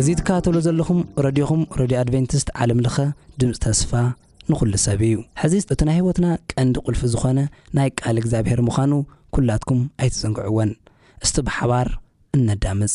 እዚ ትከታተሎ ዘለኹም ረድኹም ረድዮ ኣድቨንቲስት ዓለም ለኸ ድምፂ ተስፋ ንኹሉ ሰብ እዩ ሕዚ እቲ ናይ ህይወትና ቀንዲ ቁልፊ ዝኾነ ናይ ቃል እግዚኣብሔር ምዃኑ ኲላትኩም ኣይትዘንግዕዎን እስቲ ብሓባር እነዳምፅ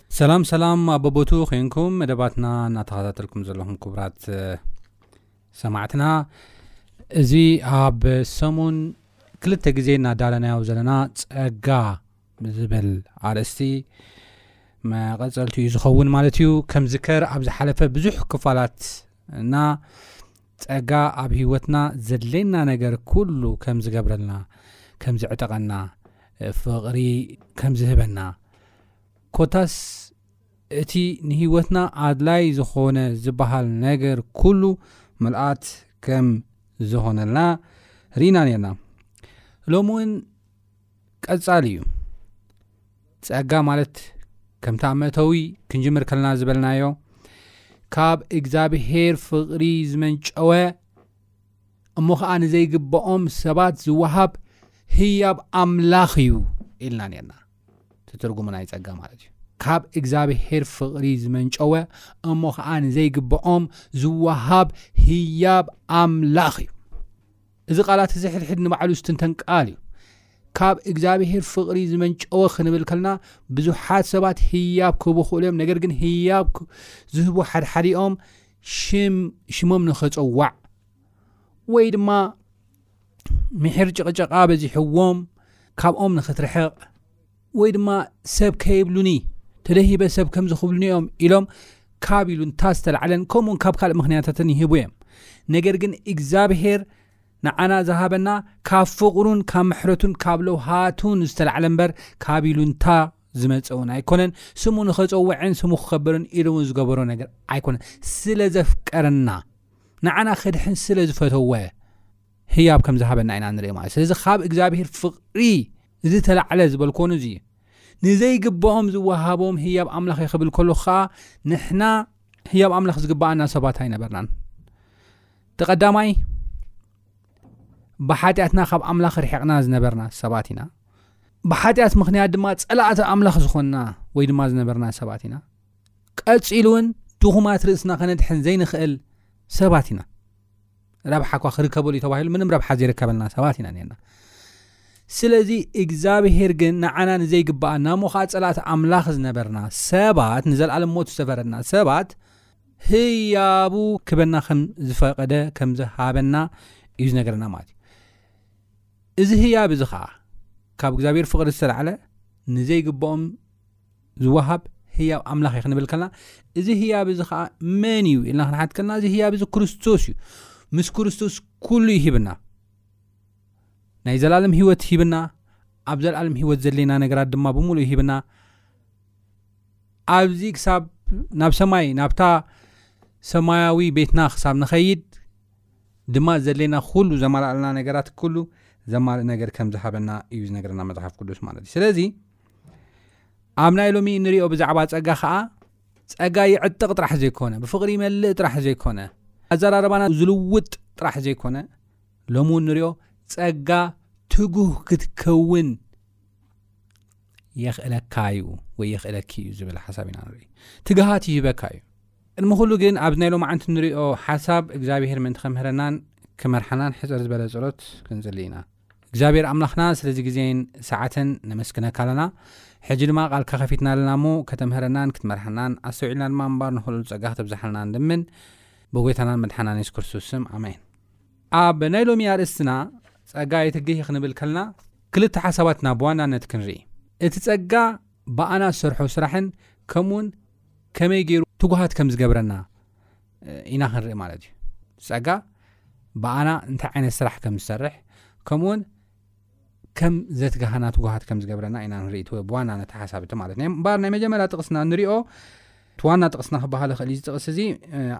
ሰላም ሰላም ኣብ በቦትኡ ኮንኩም መደባትና እናተኸታተልኩም ዘለኹም ክቡራት ሰማዕትና እዚ ኣብ ሰሙን ክልተ ግዜ እናዳለናዮ ዘለና ጸጋ ዝብል ኣርእስቲ መቐጸልቲ እዩ ዝኸውን ማለት እዩ ከም ዝከር ኣብ ዝሓለፈ ብዙሕ ክፋላት እና ጸጋ ኣብ ህይወትና ዘድለየና ነገር ኩሉ ከም ዝገብረልና ከም ዝዕጠቐና ፍቕሪ ከም ዝህበና ኮታስ እቲ ንህይወትና ኣድላዪ ዝዀነ ዝበሃል ነገር ኵሉ ምልኣት ከም ዝዀነልና ርኢና ኔርና። ሎሚ እውን ቀጻሊ እዩ። ጸጋ ማለት ከምታ መእተዊ ክንጅምር ከለና ዝበልናዮ ካብ እግዚኣብሄር ፍቕሪ ዝመንጨወ እሞ ኸኣ ንዘይግብኦም ሰባት ዝወሃብ ህያብ ኣምላኽ እዩ ኢልና ኔርና። ትትርጉሙ ናይ ጸጋ ማለት እዩ ካብ እግዚኣብሔር ፍቕሪ ዝመንጨወ እሞ ኸዓ ንዘይግብዖም ዝወሃብ ህያብ ኣምላኽ እዩ እዚ ቃላት እዚ ሕድሕድ ንባዕሉ ዝትንተን ቃል እዩ ካብ እግዚኣብሄር ፍቕሪ ዝመንጨወ ክንብል ከልና ብዙሓት ሰባት ህያብ ክህቡ ክእሉ እዮም ነገር ግን ህያብ ዝህቡ ሓድሓዲኦም ሽሞም ንኸፀዋዕ ወይ ድማ ምሒር ጭቕጨቓ በዚሕዎም ካብኦም ንኽትርሕቕ ወይ ድማ ሰብ ከይብሉኒ ተደሂበ ሰብ ከምዚ ክብሉኒ እዮም ኢሎም ካብ ኢሉ እንታ ዝተላዕለን ከምኡውን ካብ ካልእ ምኽንያታትን ይህቡ እዮም ነገር ግን እግዚኣብሄር ንዓና ዝሃበና ካብ ፍቕሩን ካብ ምሕረቱን ካብ ለውሃቱን ዝተላዕለ እምበር ካብ ኢሉ እንታ ዝመፀውን ኣይኮነን ስሙ ንኸፀውዕን ስሙ ክከበርን ኢሉ እውን ዝገበሮ ነገር ኣይኮነን ስለ ዘፍቀረና ንዓና ከድሕን ስለ ዝፈተወ ህያብ ከም ዝሃበና ኢና ንርኢ ማለት ስለዚ ካብ እግዚኣብሄር ፍቕሪ ዝተላዕለ ዝበልኮኑ እዚ እዩ ንዘይግብኦም ዝወሃቦም ህያብ ኣምላኽ ክብል ከሎ ከዓ ንሕና ህያብ ኣምላኽ ዝግብኣና ሰባት ኣይነበርናን ተቐዳማይ ብሓጢኣትና ካብ ኣምላኽ ርሕቕና ዝነበርና ሰባት ኢና ብሓጢኣት ምኽንያት ድማ ፀላእቲ ኣምላኽ ዝኾንና ወይ ድማ ዝነበርና ሰባት ኢና ቀጺሉ ውን ድኹማት ርእስና ከነድሕን ዘይንኽእል ሰባት ኢና። ረብሓ እኳ ክርከበሉ እዩ ተባሂሉ ምንም ረብሓ ዘይርከበልና ሰባት ኢና ኔርና። ስለዚ እግዚኣብሄር ግን ንዓና ንዘይግብኣና እሞ ከዓ ጸላእቲ ኣምላኽ ዝነበርና ሰባት ንዘለኣለም ሞት ዝተፈረድና ሰባት ህያቡ ክበና ከም ዝፈቐደ ከም ዝሃበና እዩ ዝነገረና ማለት እዩ እዚ ህያብ እዚ ከዓ ካብ እግዚኣብሔር ፍቕሪ ዝተላዕለ ንዘይግብኦም ዝወሃብ ህያብ ኣምላኽ እዩ ክንብል ከለና እዚ ህያብ እዚ ከዓ መን እዩ ኢልና ክንሓት ከለና እዚ ህያብ እዚ ክርስቶስ እዩ ምስ ክርስቶስ ኩሉ እዩ ሂብና ናይ ዘላለም ህይወት ሂብና ኣብ ዘላለም ህይወት ዘድለና ነገራት ድማ ብምሉእ ሂብና ኣብዚ ክሳብ ናብ ሰማይ ናብታ ሰማያዊ ቤትና ክሳብ ንኸይድ ድማ ዘድለና ኩሉ ዘማልኣልና ነገራት ኩሉ ዘማልእ ነገር ከም ዝሃበና እዩ ዝነገረና መፅሓፍ ቅዱስ ማለት እዩ ስለዚ ኣብ ናይ ሎሚ እንሪኦ ብዛዕባ ጸጋ ከዓ ጸጋ ይዕጥቕ ጥራሕ ዘይኮነ ብፍቕሪ ይመልእ ጥራሕ ዘይኮነ ኣዘራረባና ዝልውጥ ጥራሕ ዘይኮነ ሎሚ እውን ንሪኦ ጸጋ ትጉህ ክትከውን የኽእለካ እዩ ወይ የኽእለኪ እዩ ዝብል ሓሳብ ኢና ንርኢ ትግሃት ይህበካ እዩ ቅድሚ ኩሉ ግን ኣብዚ ናይ ሎማዓንቲ ንሪኦ ሓሳብ እግዚኣብሄር ምእንቲ ከምህረናን ክመርሓናን ሕፅር ዝበለ ፀሎት ክንፅሊ ኢና እግዚኣብሔር ኣምላክና ስለዚ ግዜን ሰዓትን ነመስግነካ ኣለና ሕጂ ድማ ቃልካ ከፊትና ኣለና እሞ ከተምህረናን ክትመርሓናን ኣስተውዒልና ድማ ምንባር ንክእለሉ ጸጋ ክተብዝሓልና ንልምን ብጎይታናን መድሓናን የሱስ ክርስቶስ ስም ኣሜን ኣብ ናይ ሎሚ ኣርእስትና ጸጋ የትግህ ክንብል ከልና ክልተ ሓሳባትና ብዋናነት ክንርኢ እቲ ጸጋ ብኣና ዝሰርሖ ስራሕን ከምኡውን ከመይ ገይሩ ትጉሃት ከም ዝገብረና ኢና ክንርኢ ማለት እዩ ፀጋ ብኣና እንታይ ዓይነት ስራሕ ከም ዝሰርሕ ከምኡውን ከም ዘትጋሃና ትጉሃት ከም ዝገብረና ኢና ንርኢ እ ብዋናነት ሓሳብ እቲ ማለት እ እምበር ናይ መጀመርያ ጥቕስና ንሪኦ እቲ ዋና ጥቕስና ክበሃል ክእል ዩ ዝጥቕስ እዚ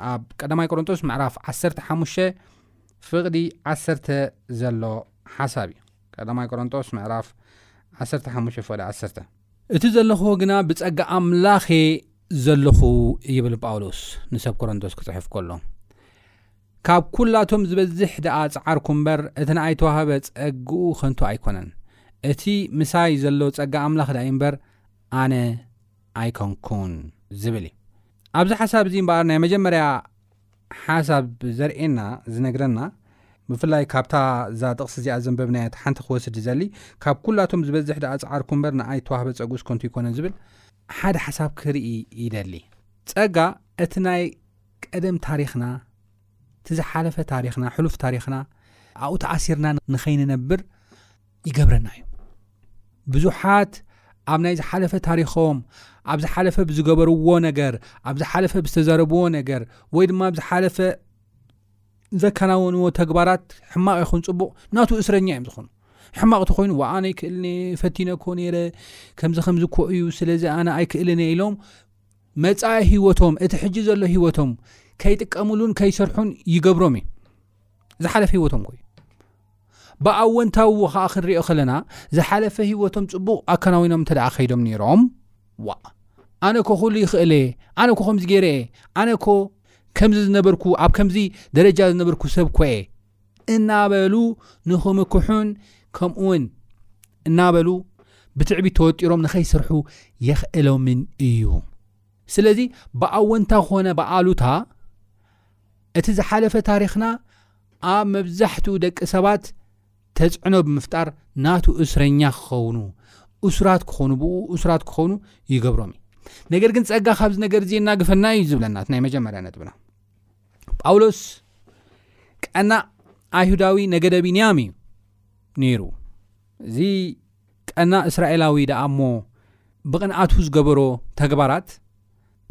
ኣብ ቀዳማይ ቆሮንጦስ ምዕራፍ 15 ፍቕዲ 1 ዘሎ ሓሳብ እዩ ቀዳማይ ቆሮንጦስ ምዕራፍ 15 ፍቕዲ 1 እቲ ዘለኹዎ ግና ብፀጋ ኣምላኽ ዘሎኹ ይብል ጳውሎስ ንሰብ ኮረንቶስ ክጽሕፍ ከሎ። ካብ ኩላቶም ዝበዝሕ ደኣ ጸዓርኩ እምበር እቲ ንኣይ ተዋህበ ጸግኡ ከንቱ ኣይኮነን። እቲ ምሳይ ዘሎ ጸጋ ኣምላኽ ደኣ እዩ እምበር ኣነ ኣይኮንኩን ዝብል እዩ። ኣብዚ ሓሳብ እዚ እምበኣር ናይ መጀመርያ ሓሳብ ዘርእየና ዝነግረና ብፍላይ ካብታ እዛ ጥቕሲ እዚኣ ዘንበብናያ እቲ ሓንቲ ክወስድ ዝደሊ ካብ ኩላቶም ዝበዝሕ ደኣ ጸዓርኩ እምበር ንኣይ እተዋህበ ጸግኡስ ከንቱ ኣይኮነን ዝብል ሓደ ሓሳብ ክርኢ ይደሊ ጸጋ እቲ ናይ ቀደም ታሪኽና እቲ ዝሓለፈ ታሪኽና ሕሉፍ ታሪኽና ኣብኡ ተኣሲርና ንኸይንነብር ይገብረና እዩ ብዙሓት ኣብ ናይ ዝሓለፈ ታሪኮም ኣብ ዝሓለፈ ብዝገበርዎ ነገር ኣብ ዝሓለፈ ብዝተዘረብዎ ነገር ወይ ድማ ኣብዝሓለፈ ዘከናውንዎ ተግባራት ሕማቅ ይኹን ፅቡቅ ናቱ እስረኛ እዮም ዝኾኑ ሕማቅ እቲ ኮይኑ ዋኣ ነይ ክእል ፈቲነ ኮ ነረ ከምዚ ከምዚ ኮ እዩ ስለዚ ኣነ ኣይክእልን እየ ኢሎም መፃኢ ሂወቶም እቲ ሕጂ ዘሎ ሂወቶም ከይጥቀምሉን ከይሰርሑን ይገብሮም እዩ ዝሓለፈ ሂወቶም ኮዩ ብኣወንታዊ ከኣ ክንሪኦ ከለና ዝሓለፈ ሂወቶም ጽቡቅ ኣከናዊኖም እንተደኣ ከይዶም ኔሮም ዋእ ኣነኮ ኩሉ ይኽእል እየ ኣነኮ ከምዚ ገይረ እየ ኣነኮ ከምዚ ዝነበርኩ ኣብ ከምዚ ደረጃ ዝነበርኩ ሰብ ኮ እየ እናበሉ ንክምክሑን ከምኡውን እናበሉ ብትዕቢት ተወጢሮም ንኸይስርሑ የኽእሎምን እዩ ስለዚ ብኣወንታ ኮነ ብኣሉታ እቲ ዝሓለፈ ታሪኽና ኣብ መብዛሕትኡ ደቂ ሰባት ተጽዕኖ ብምፍጣር ናቱ እስረኛ ክኸውኑ እሱራት ክኾኑ ብኡ እሱራት ክኾኑ ይገብሮም እዩ ነገር ግን ጸጋ ካብዚ ነገር እዚ እናግፈና እዩ ዝብለና ናይ መጀመርያ ነጥብና ጳውሎስ ቀና ኣይሁዳዊ ነገደ ቢንያም እዩ ነይሩ እዚ ቀናእ እስራኤላዊ ደኣ እሞ ብቕንኣቱ ዝገበሮ ተግባራት፣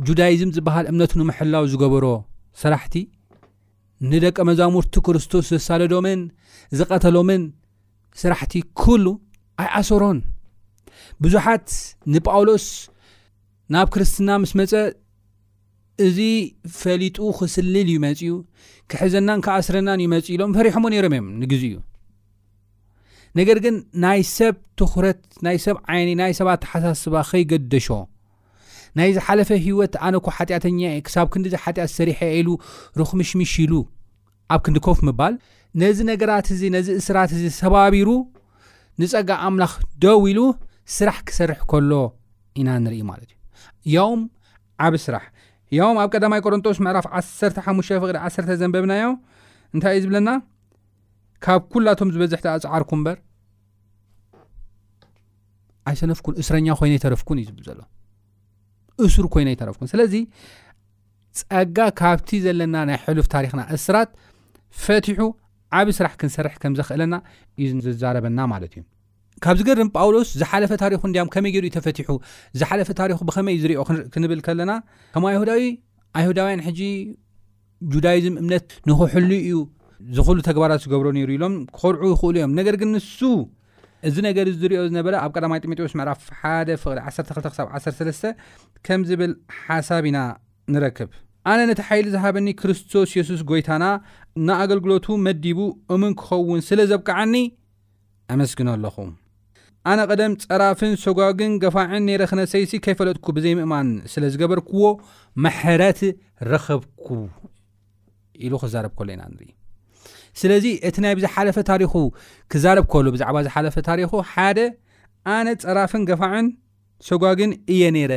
ጁዳይዝም ዝበሃል እምነቱ ንምሕላው ዝገበሮ ስራሕቲ፣ ንደቀ መዛሙርቲ ክርስቶስ ዘሳደዶምን ዝቐተሎምን ስራሕቲ ኩሉ ኣይኣሰሮን። ብዙሓት ንጳውሎስ ናብ ክርስትና ምስ መፀ እዚ ፈሊጡ ክስልል እዩ መፅኡ ክሕዘናን ክኣስረናን እዩ መፅኡ ኢሎም ፈሪሖሞ ነይሮም እዮም ንግዜ እዩ ነገር ግን ናይ ሰብ ትኩረት ናይ ሰብ ዓይኒ ናይ ሰብ ኣተሓሳስባ ከይገደሾ ናይ ዝሓለፈ ሂወት ኣነ ኮ ሓጢኣተኛ እየ ክሳብ ክንዲዚ ሓጢኣት ሰሪሐ ኢሉ ርክምሽምሽ ኢሉ ኣብ ክንዲ ኮፍ ምባል ነዚ ነገራት እዚ ነዚ እስራት እዚ ሰባቢሩ ንፀጋ ኣምላኽ ደው ኢሉ ስራሕ ክሰርሕ ከሎ ኢና ንርኢ ማለት እዩ ያውም ዓብ ስራሕ ያውም ኣብ ቀዳማይ ቆሮንጦስ ምዕራፍ 15 ፍቅዲ 1 ዘንበብናዮ እንታይ እዩ ዝብለና ካብ ኩላቶም ዝበዝሕ ተኣፅዓርኩ እምበር ኣይሰነፍኩን እስረኛ ኮይነ ይተረፍኩን እዩ ዝብል ዘሎ እሱር ኮይነ ይተረፍኩን ስለዚ ፀጋ ካብቲ ዘለና ናይ ሕሉፍ ታሪክና እስራት ፈትሑ ዓብ ስራሕ ክንሰርሕ ከም ዘኽእለና እዩ ዝዛረበና ማለት እዩ ካብ ዝገርም ጳውሎስ ዝሓለፈ ታሪኹ እንዲያም ከመይ ገይሩ እዩ ተፈትሑ ዝሓለፈ ታሪኹ ብኸመይ እዩ ዝሪኦ ክንብል ከለና ከም ኣይሁዳዊ ኣይሁዳውያን ሕጂ ጁዳይዝም እምነት ንክሕሉ እዩ ዝኽሉ ተግባራት ዝገብሮ ነይሩ ኢሎም ክኾርዑ ይኽእሉ እዮም ነገር ግን ንሱ እዚ ነገር እዚ ዝሪኦ ዝነበረ ኣብ ቀዳማይ ጢሞቴዎስ ምዕራፍ ሓደ ፍቕሪ 12 ክሳብ 13 ከም ዝብል ሓሳብ ኢና ንረክብ ኣነ ነቲ ሓይሊ ዝሃበኒ ክርስቶስ የሱስ ጎይታና ንኣገልግሎቱ መዲቡ እሙን ክኸውን ስለ ዘብቅዓኒ ኣመስግኖ ኣለኹ ኣነ ቀደም ጸራፍን ሰጓግን ገፋዕን ነይረ ክነሰይሲ ከይፈለጥኩ ብዘይምእማን ስለ ዝገበርክዎ ምሕረት ረኸብኩ ኢሉ ክዛረብ ከሎ ኢና ንርኢ ስለዚ እቲ ናይ ብዝሓለፈ ታሪኹ ክዛረብ ከሎ ብዛዕባ ዝሓለፈ ታሪኹ ሓደ ኣነ ጸራፍን ገፋዕን ሰጓግን እየ ነይረ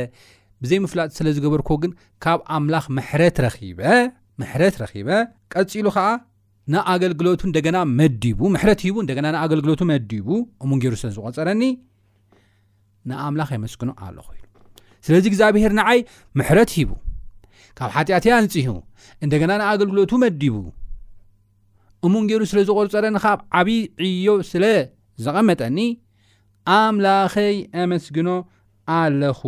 ብዘይምፍላጥ ስለ ዝገበርክዎ ግን ካብ ኣምላኽ ምሕረት ረኺበ ምሕረት ረኺበ ቀጺሉ ኸዓ ንኣገልግሎቱ እንደገና መዲቡ፣ ምሕረት ሂቡ እንደገና ንኣገልግሎቱ መዲቡ፣ እሙን ገይሩ ስለ ዝቖጸረኒ ንኣምላኽ የመስግኖ ኣለኹ ኢሉ። ስለዚ እግዚኣብሄር ንዓይ ምሕረት ሂቡ፣ ካብ ሓጢኣተይ ኣንጺሁ፣ እንደገና ንኣገልግሎቱ መዲቡ፣ እሙን ገይሩ ስለ ዝቖርጸረኒ ካብ ዓብዪ ዕዮ ስለ ዘቐመጠኒ ኣምላኸይ ኣመስግኖ ኣለኹ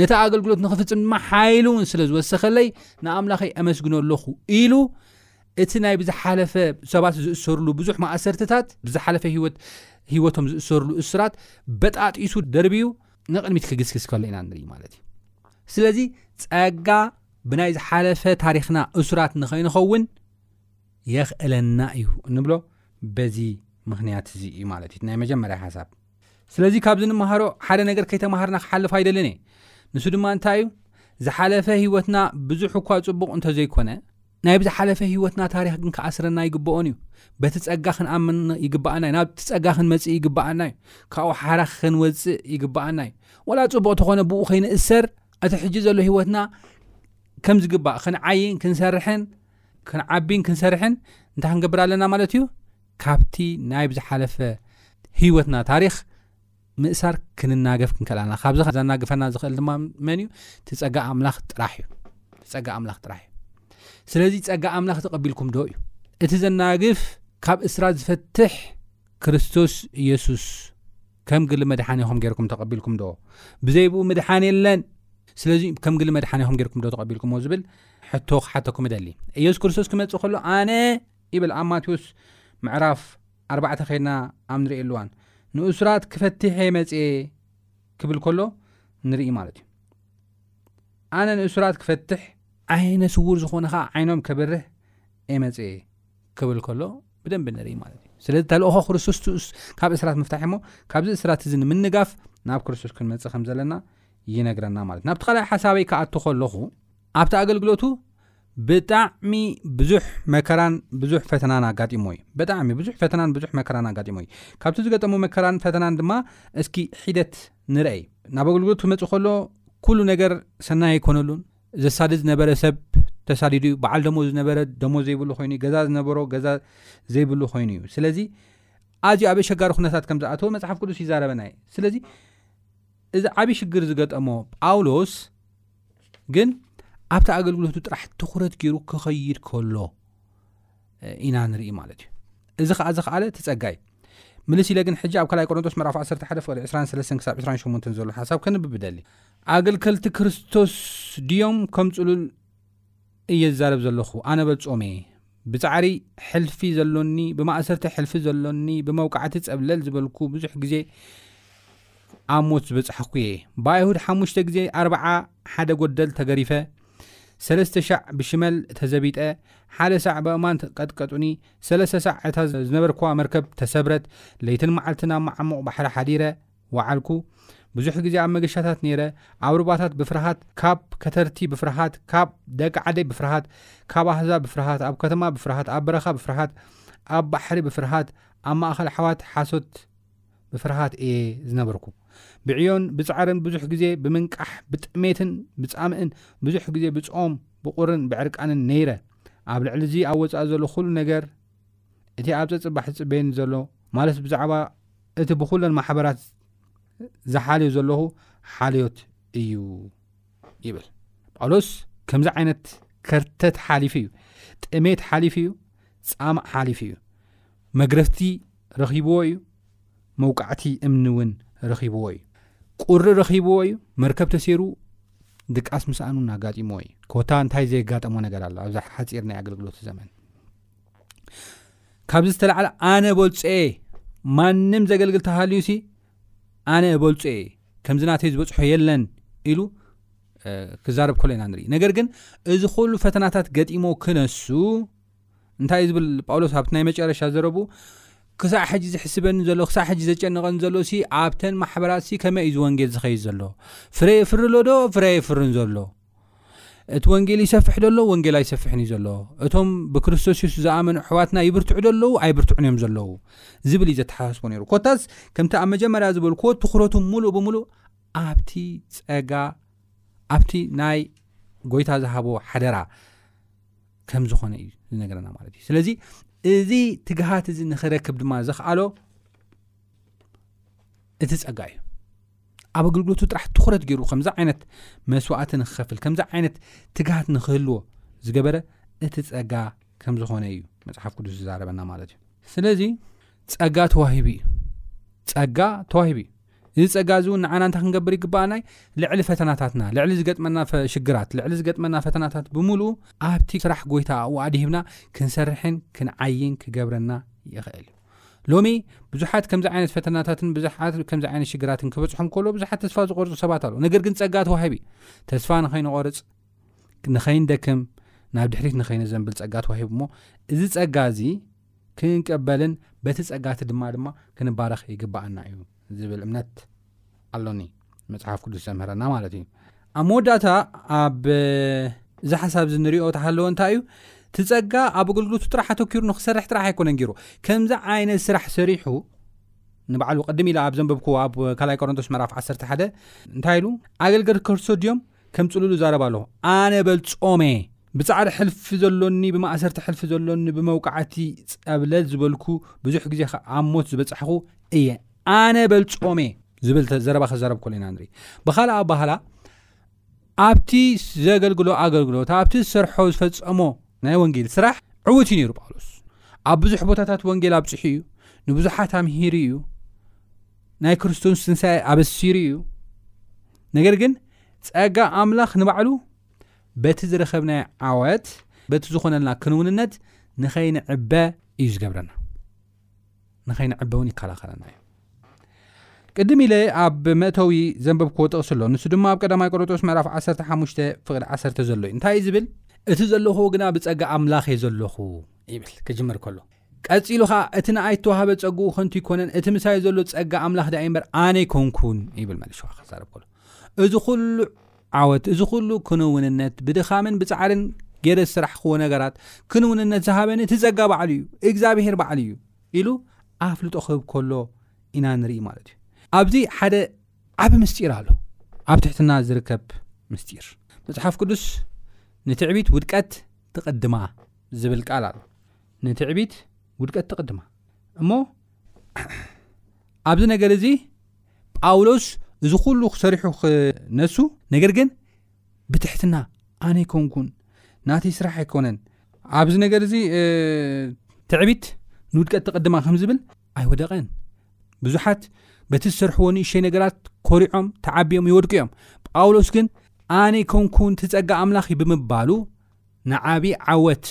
ነቲ ኣገልግሎት ንኽፍጽም ድማ ሓይሊ እውን ስለ ዝወሰኸለይ ንኣምላኸይ ኣመስግኖ ኣለኹ ኢሉ እቲ ናይ ብዝሓለፈ ሰባት ዝእሰርሉ ብዙሕ ማእሰርትታት ብዝሓለፈ ህይወት ህይወቶም ዝእሰርሉ እስራት በጣጢሱ ደርብዩ ንቕድሚት ክግስግስ ከሎ ኢና ንርኢ ማለት እዩ ስለዚ ጸጋ ብናይ ዝሓለፈ ታሪኽና እሱራት ንኸይንኸውን የኽእለና እዩ እንብሎ በዚ ምክንያት እዚ እዩ ማለት እዩ ናይ መጀመርያ ሓሳብ ስለዚ ካብዚ ንመሃሮ ሓደ ነገር ከይተማሃርና ክሓልፍ ኣይደልን እየ። ንሱ ድማ እንታይ እዩ? ዝሓለፈ ህይወትና ብዙሕ እኳ ጽቡቕ እንተዘይኮነ፣ ናይብ ዝሓለፈ ህይወትና ታሪኽ ግን ክኣስረና ኣይግበኦን እዩ። በቲ ጸጋ ክንኣምን ይግበኣና እዩ። ናብቲ ጸጋ ክንመጽእ ይግበኣና እዩ። ካብኡ ሓራ ክንወጽእ ይግበኣና እዩ። ወላ ጽቡቕ ተኾነ ብኡ ከይንእሰር እቲ ሕጂ ዘሎ ህይወትና ከም ዝግባእ ክንዓይን ክንሰርሕን ክንዓቢን ክንሰርሕን እንታይ ክንገብር ኣለና ማለት እዩ ካብቲ ናይብ ዝሓለፈ ህይወትና ታሪኽ ምእሳር ክንናገፍ ክንክእል ኣለና ካብዚ ከዘናግፈና ዝኽእል ድማ መን እዩ እቲ ፀጋ ኣምላኽ ጥራሕ እዩ ፀጋ ኣምላኽ ጥራሕ እዩ ስለዚ ፀጋ ኣምላኽ ተቐቢልኩም ዶ እዩ እቲ ዘናግፍ ካብ እስራት ዝፈትሕ ክርስቶስ ኢየሱስ ከም ግሊ መድሓኒኹም ጌርኩም ተቐቢልኩም ዶ ብዘይብኡ ምድሓን የለን ስለዚ ከም ግሊ መድሓኒኹም ጌርኩም ዶ ተቐቢልኩምዎ ዝብል ሕቶ ክሓተኩም እደሊ ኢየሱስ ክርስቶስ ክመፅእ ከሎ ኣነ ይብል ኣብ ማቴዎስ ምዕራፍ ኣርባዕተ ከድና ኣብ ንርእየሉ እዋን ንእሱራት ክፈትሕ እየ መጽኤ ክብል ከሎ ንርኢ ማለት እዩ ኣነ ንእሱራት ክፈትሕ ዓይነ ስውር ዝኾነ ከዓ ዓይኖም ከብርህ እየ መጽኤ ክብል ከሎ ብደንብ ንርኢ ማለት እዩ ስለዚ ተልእኾ ክርስቶስ ካብ እስራት ምፍታሕ እሞ ካብዚ እስራት እዚ ንምንጋፍ ናብ ክርስቶስ ክንመፅእ ከም ዘለና ይነግረና ማለት ናብቲ ካልኣይ ሓሳበይ ክኣቱ ከለኹ ኣብቲ ኣገልግሎቱ ብጣዕሚ ብዙሕ መከራን ብዙሕ ፈተናን ኣጋጢሞ እዩ ብጣዕሚ ብዙሕ ፈተናን ብዙሕ መከራን ኣጋጢሞ እዩ ካብቲ ዝገጠሙ መከራን ፈተናን ድማ እስኪ ሒደት ንረአይ ናብ ኣገልግሎት ክመፅእ ከሎ ኩሉ ነገር ሰናይ ኣይኮነሉን ዘሳድድ ዝነበረ ሰብ ተሳዲዱ እዩ በዓል ደሞ ዝነበረ ደሞ ዘይብሉ ኮይኑ እዩ ገዛ ዝነበሮ ገዛ ዘይብሉ ኮይኑ እዩ ስለዚ ኣዝዩ ኣብ ኣሸጋሪ ኩነታት ከም ዝኣተወ መፅሓፍ ቅዱስ ይዛረበና እዩ ስለዚ እዚ ዓብዪ ሽግር ዝገጠሞ ጳውሎስ ግን ኣብቲ ኣገልግሎቱ ጥራሕ ትኩረት ገይሩ ክኸይድ ከሎ ኢና ንርኢ ማለት እዩ እዚ ከዓ ዝኸኣለ እቲ ጸጋ እዩ ምልስ ኢለ ግን ሕጂ ኣብ ካልኣይ ቆሮንቶስ ምዕራፍ 11 ፍቅሪ 23 ክሳብ 28 ዘሎ ሓሳብ ከንብብ ደሊ ኣገልከልቲ ክርስቶስ ድዮም ከም ጽሉል እየ ዝዛረብ ዘለኹ ኣነ በጾም እየ ብጻዕሪ ሕልፊ ዘሎኒ ብማእሰርቲ ሕልፊ ዘሎኒ ብመውቃዕቲ ጸብለል ዝበልኩ ብዙሕ ግዜ ኣብ ሞት ዝበጻሕኩ እየ ብኣይሁድ ሓሙሽተ ግዜ ኣርብዓ ሓደ ጎደል ተገሪፈ ሰለስተ ሻዕ ብሽመል ተዘቢጠ ሓደ ሳዕ በእማን ቀጥቀጡኒ ሰለስተ ሳዕ እታ ዝነበርክዋ መርከብ ተሰብረት ለይትን መዓልትን ኣብ መዓሙቕ ባሕሪ ሓዲረ ወዓልኩ ብዙሕ ግዜ ኣብ መገሻታት ነይረ ኣብ ሩባታት ብፍርሃት ካብ ከተርቲ ብፍርሃት ካብ ደቂ ዓደይ ብፍርሃት ካብ ኣህዛብ ብፍርሃት ኣብ ከተማ ብፍርሃት ኣብ በረኻ ብፍርሃት ኣብ ባሕሪ ብፍርሃት ኣብ ማእኸል ኣሕዋት ሓሶት ብፍርሃት እየ ዝነበርኩ ብዕዮን ብጻዕርን ብዙሕ ግዜ ብምንቃሕ ብጥሜትን ብጻምእን ብዙሕ ግዜ ብጾም ብቑርን ብዕርቃንን ነይረ ኣብ ልዕሊ እዚ ኣብ ወጻኢ ዘሎ ኩሉ ነገር እቲ ኣብ ጸጽባሕ ዝጽበየኒ ዘሎ ማለት ብዛዕባ እቲ ብኹለን ማሕበራት ዝሓልዮ ዘለኹ ሓልዮት እዩ ይብል ጳውሎስ ከምዚ ዓይነት ከርተት ሓሊፉ እዩ ጥሜት ሓሊፉ እዩ ጻማእ ሓሊፉ እዩ መግረፍቲ ረኺብዎ እዩ መውቃዕቲ እምኒ እውን ረኺብዎ እዩ ቁሪ ረኺብዎ እዩ መርከብ ተሰይሩ ድቃስ ምስኣኑን ኣጋጢምዎ እዩ። ኮታ እንታይ ዘየጋጠሞ ነገር ኣሎ ኣብዛ ሓጺር ናይ ኣገልግሎቱ ዘመን? ካብዚ ዝተላዕለ ኣነ በልጹ እየ ማንም ዘገልግል ተሃልዩሲ ኣነ እበልጹ እየ ከምዚ ናተይ ዝበጽሖ የለን ኢሉ ክዛረብ ከሎ ኢና ንርኢ ነገር ግን እዚ ኩሉ ፈተናታት ገጢሞ ክነሱ እንታይ እዩ ዝብል ጳውሎስ ኣብቲ ናይ መጨረሻ ዘረብኡ ክሳዕ ሕጂ ዝሕስበኒ ዘሎ ክሳዕ ሕጂ ዘጨንቐኒ ዘሎ ሲ ኣብተን ማሕበራት ሲ ከመይ እዩ ዝወንጌል ዝኸይድ ዘሎ ፍረ የፍሪ ኣሎ ዶ ፍረ የፍርን ዘሎ እቲ ወንጌል ይሰፍሕ ዶ ኣሎ ወንጌል ኣይሰፍሕን እዩ ዘሎ እቶም ብክርስቶስ የሱስ ዝኣመኑ ኣሕዋትና ይብርትዑ ዶ ኣለዉ ኣይብርትዑን እዮም ዘለዉ ዝብል እዩ ዘተሓሳስቦ ነይሩ ኮታስ ከምቲ ኣብ መጀመርያ ዝበልክዎ ትኩረቱ ሙሉእ ብምሉእ ኣብቲ ጸጋ ኣብቲ ናይ ጎይታ ዝሃቦ ሓደራ ከም ዝኾነ እዩ ዝነገረና ማለት እዩ ስለዚ እዚ ትግሃት እዚ ንክረክብ ድማ ዘኽኣሎ እቲ ፀጋ እዩ ኣብ ኣገልግሎቱ ጥራሕ ትኩረት ገይሩ ከምዚ ዓይነት መስዋእቲ ንክከፍል ከምዚ ዓይነት ትግሃት ንክህልዎ ዝገበረ እቲ ፀጋ ከም ዝኾነ እዩ መፅሓፍ ቅዱስ ዝዛረበና ማለት እዩ ስለዚ ፀጋ ተዋሂቡ እዩ ፀጋ ተዋሂቡ እዩ እዚ ጸጋ እዚ እውን ንዓና እንታይ ክንገብር ይግብኣና እዩ? ልዕሊ ፈተናታትና፣ ልዕሊ ዝገጥመና ሽግራት፣ ልዕሊ ዝገጥመና ፈተናታት ብምሉኡ ኣብቲ ስራሕ ጎይታ ኣብኡ ኣድሂብና ክንሰርሕን ክንዓይን ክገብረና ይኽእል እዩ። ሎሚ ብዙሓት ከምዚ ዓይነት ፈተናታትን ብዙሓት ከምዚ ዓይነት ሽግራትን ክበጽሖም ከሎ ብዙሓት ተስፋ ዝቆርጹ ሰባት ኣለዉ። ነገር ግን ጸጋ ተዋሂቡ እዩ። ተስፋ ንኸይንቆርጽ፣ ንኸይንደክም፣ ናብ ድሕሪት ንኸይነዘንብል ጸጋ ተዋሂቡ እሞ እዚ ጸጋ እዚ ክንቀበልን በቲ ጸጋቲ ድማ ድማ ክንባረኽ ይግባኣና እዩ ዝብል እምነት ኣሎኒ መጽሓፍ ቅዱስ ዘምህረና ማለት እዩ ኣብ መወዳእታ ኣብ እዚ ሓሳብ እዚ ንሪኦ ተሃለወ እንታይ እዩ ትጸጋ ኣብ ኣገልግሎቱ ጥራሕ ኣተኪሩ ንክሰርሕ ጥራሕ ኣይኮነን ገይሩ ከምዚ ዓይነት ስራሕ ሰሪሑ ንባዕሉ ቅድም ኢላ ኣብ ዘንበብኩ ኣብ ካልይ ቆሮንቶስ መራፍ 11 እንታይ ኢሉ ኣገልገል ከርሶ ድዮም ከምጽሉሉ ዛረብ ኣለኹ ኣነ በልጾምየ ብጻዕሪ ሕልፊ ዘሎኒ ብማእሰርቲ ሕልፊ ዘሎኒ ብመውቃዕቲ ጸብለል ዝበልኩ ብዙሕ ግዜ ከኣ ኣብ ሞት ዝበጻሕኹ እየ ኣነ በልጾምየ ዝብል ዘረባ ክዛረብ ከሎ ኢና ንርኢ ብካልእ ኣባህላ ኣብቲ ዘገልግሎ ኣገልግሎት ኣብቲ ዝሰርሖ ዝፈጸሞ ናይ ወንጌል ስራሕ ዕውት እዩ ነይሩ ጳውሎስ ኣብ ብዙሕ ቦታታት ወንጌል ኣብጽሑ እዩ ንብዙሓት ኣምሂሩ እዩ ናይ ክርስቶስ ትንሣኤ ኣበሲሩ እዩ ነገር ግን ጸጋ ኣምላኽ ንባዕሉ በቲ ዝረኸብናዮ ዓወት በቲ ዝኾነልና ክንውንነት ንኸይንዕበ እዩ ዝገብረና ንኸይንዕበ እውን ይከላኸለና እዩ ቅድም ኢለ ኣብ መእተዊ ዘንበብክዎ ጥቕሲ ኣሎ ንሱ ድማ ኣብ ቀዳማይ ቆሮጦስ ምዕራፍ 15 ፍቕዲ 1 ዘሎ እዩ እንታይ እዩ ዝብል እቲ ዘለኹዎ ግና ብፀጋ ኣምላኽ እየ ዘለኹ ይብል ክጅምር ከሎ ቀጺሉ ኸኣ እቲ ንኣይ እተዋህበ ጸግኡ ኸንቱ ኣይኰነን፣ እቲ ምሳይ ዘሎ ጸጋ ኣምላኽ ደኣ እዩ እምበር፣ ኣነ ኣይኰንኩን ይብል መሊሱ ኸኣ ኪዛረብ ከሎ። እዚ ዅሉ ዓወት፣ እዚ ዅሉ ክንውንነት፣ ብድኻምን ብጻዕርን ገይረ ዝሰራሕክዎ ነገራት ክንውንነት ዝሃበኒ እቲ ጸጋ ባዕሉ እዩ፣ እግዚኣብሄር ባዕሉ እዩ ኢሉ ኣፍልጦ ኽህብ ከሎ ኢና እንርኢ ማለት እዩ። ኣብዚ ሓደ ዓቢ ምስጢር ኣሎ፣ ኣብ ትሕትና ዚርከብ ምስጢር። መጽሓፍ ቅዱስ ንትዕቢት ውድቀት ትቕድማ ዚብል ቃል ኣሎ። ንትዕቢት ውድቀት ትቕድማ እሞ ኣብዚ ነገር እዚ ጳውሎስ እዚ ኩሉ ክሰሪሑ ክነሱ ነገር ግን ብትሕትና ኣነ ኣይኮንኩን ናተይ ስራሕ ኣይኮነን ኣብዚ ነገር እዚ ትዕቢት ንውድቀት ትቕድማ ከም ዝብል ኣይወደቐን ብዙሓት በቲ ዝሰርሕዎ ንእሸይ ነገራት ኮሪዖም ተዓብዮም ይወድቁ እዮም ጳውሎስ ግን ኣነ ኣይኮንኩን ትፀጋ ኣምላኽ እዩ ብምባሉ ንዓቢ ዓወት፣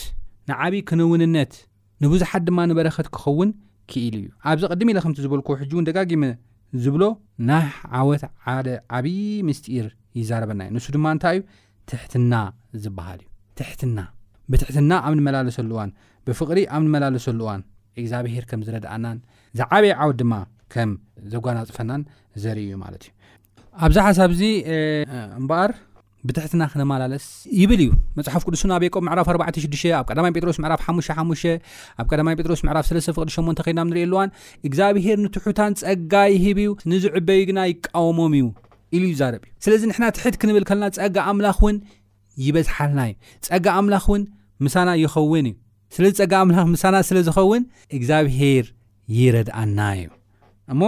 ንዓቢ ክንውንነት፣ ንብዙሓት ድማ ንበረኸት ክኸውን ክኢሉ እዩ። ኣብዚ ቅድም ኢለ ከምቲ ዝበልክዎ ሕጂ እውን ደጋጊመ ዝብሎ ናይ ዓወት ሓደ ዓቢ ምስጢር ይዛረበና እዩ። ንሱ ድማ እንታይ እዩ? ትሕትና ዝበሃል እዩ። ትሕትና ብትሕትና ኣብ ንመላለሰሉ እዋን፣ ብፍቕሪ ኣብ ንመላለሰሉ እዋን እግዚኣብሄር ከም ዝረድኣናን ዝዓበየ ዓወት ድማ ከም ዘጓናጽፈናን ዘርኢ እዩ ማለት እዩ። ኣብዚ ሓሳብ እዚ እምበኣር ብትሕትና ክነመላለስ ይብል እዩ መፅሓፍ ቅዱስ ናብ የቆብ ምዕራፍ 46 ኣብ ቀዳማይ ጴጥሮስ ምዕራፍ 55 ኣብ ቀዳማይ ጴጥሮስ ምዕራፍ 3 ፍቅዲ 8 ከይድና ንሪኦ ኣለዋን እግዚኣብሄር ንትሑታን ፀጋ ይህብ እዩ ንዝዕበዩ ግና ይቃወሞም እዩ ኢሉ ይዛረብ እዩ ስለዚ ንሕና ትሕት ክንብል ከለና ፀጋ ኣምላኽ እውን ይበዝሓልና እዩ ፀጋ ኣምላኽ እውን ምሳና ይኸውን እዩ ስለዚ ፀጋ ኣምላኽ ምሳና ስለ ዝኸውን እግዚኣብሄር ይረድኣና እዩ እሞ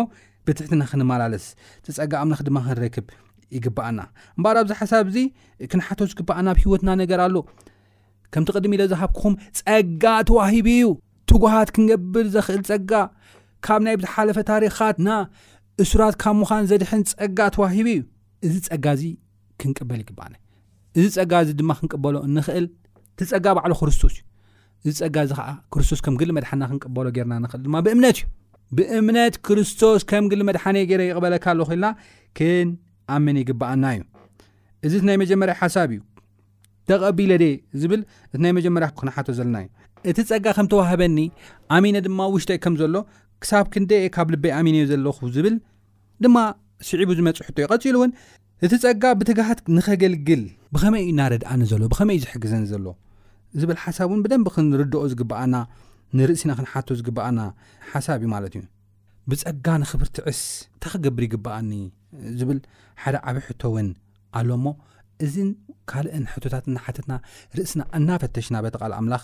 ብትሕትና ክንመላለስ እቲ ጸጋ ኣምላኽ ድማ ክንረክብ ይግብኣና እምበኣር ኣብዚ ሓሳብ እዚ ክንሓቶ ዝግብኣና ኣብ ሂወትና ነገር ኣሎ ከምቲ ቅድሚ ኢለ ዝሃብክኹም ጸጋ ተዋሂቡ እዩ ትጉሃት ክንገብር ዘኽእል ጸጋ ካብ ናይ ብዝሓለፈ ታሪኻትና እሱራት ካብ ምዃን ዘድሕን ጸጋ ተዋሂቡ እዩ እዚ ጸጋ እዚ ክንቅበል ይግብኣና እዚ ጸጋ እዚ ድማ ክንቅበሎ እንኽእል እቲ ጸጋ ባዕሉ ክርስቶስ እዩ እዚ ጸጋ እዚ ኸዓ ክርስቶስ ከም ግሊ መድሓና ክንቅበሎ ጌርና ንኽእል ድማ ብእምነት እዩ ብእምነት ክርስቶስ ከም ግሊ መድሓነይ ገይረ ይቕበለካ ኣለኹ ኢልና ክንኣምን ይግብኣና እዩ እዚ እቲ ናይ መጀመርያ ሓሳብ እዩ ተቐቢለ ደ ዝብል እቲ ናይ መጀመርያ ክንሓቶ ዘለና እዩ እቲ ጸጋ ከም ተዋህበኒ ኣሚነ ድማ ውሽጠይ ከም ዘሎ ክሳብ ክንደይ እየ ካብ ልበይ ኣሚነዮ ዘለኹ ዝብል ድማ ስዒቡ ዝመጽእ ሕቶ እዩ። ቀጺሉ እውን እቲ ጸጋ ብትግሃት ንኸገልግል ብኸመይ እዩ እናረድኣኒ ዘሎ፣ ብኸመይ እዩ ዝሕግዘኒ ዘሎ ዝብል ሓሳብ እውን ብደንቢ ክንርድኦ ዝግብኣና ንርእሲና ክንሓቶ ዝግብኣና ሓሳብ እዩ ማለት እዩ። ብጸጋ ንኽብርትዕስ እንታይ ክገብር ይግብኣኒ ዝብል ሓደ ዓብዪ ሕቶ እውን ኣሎ እሞ እዝን ካልእን ሕቶታት እናሓተትና ርእስና እናፈተሽና በቲ ቃል ኣምላኽ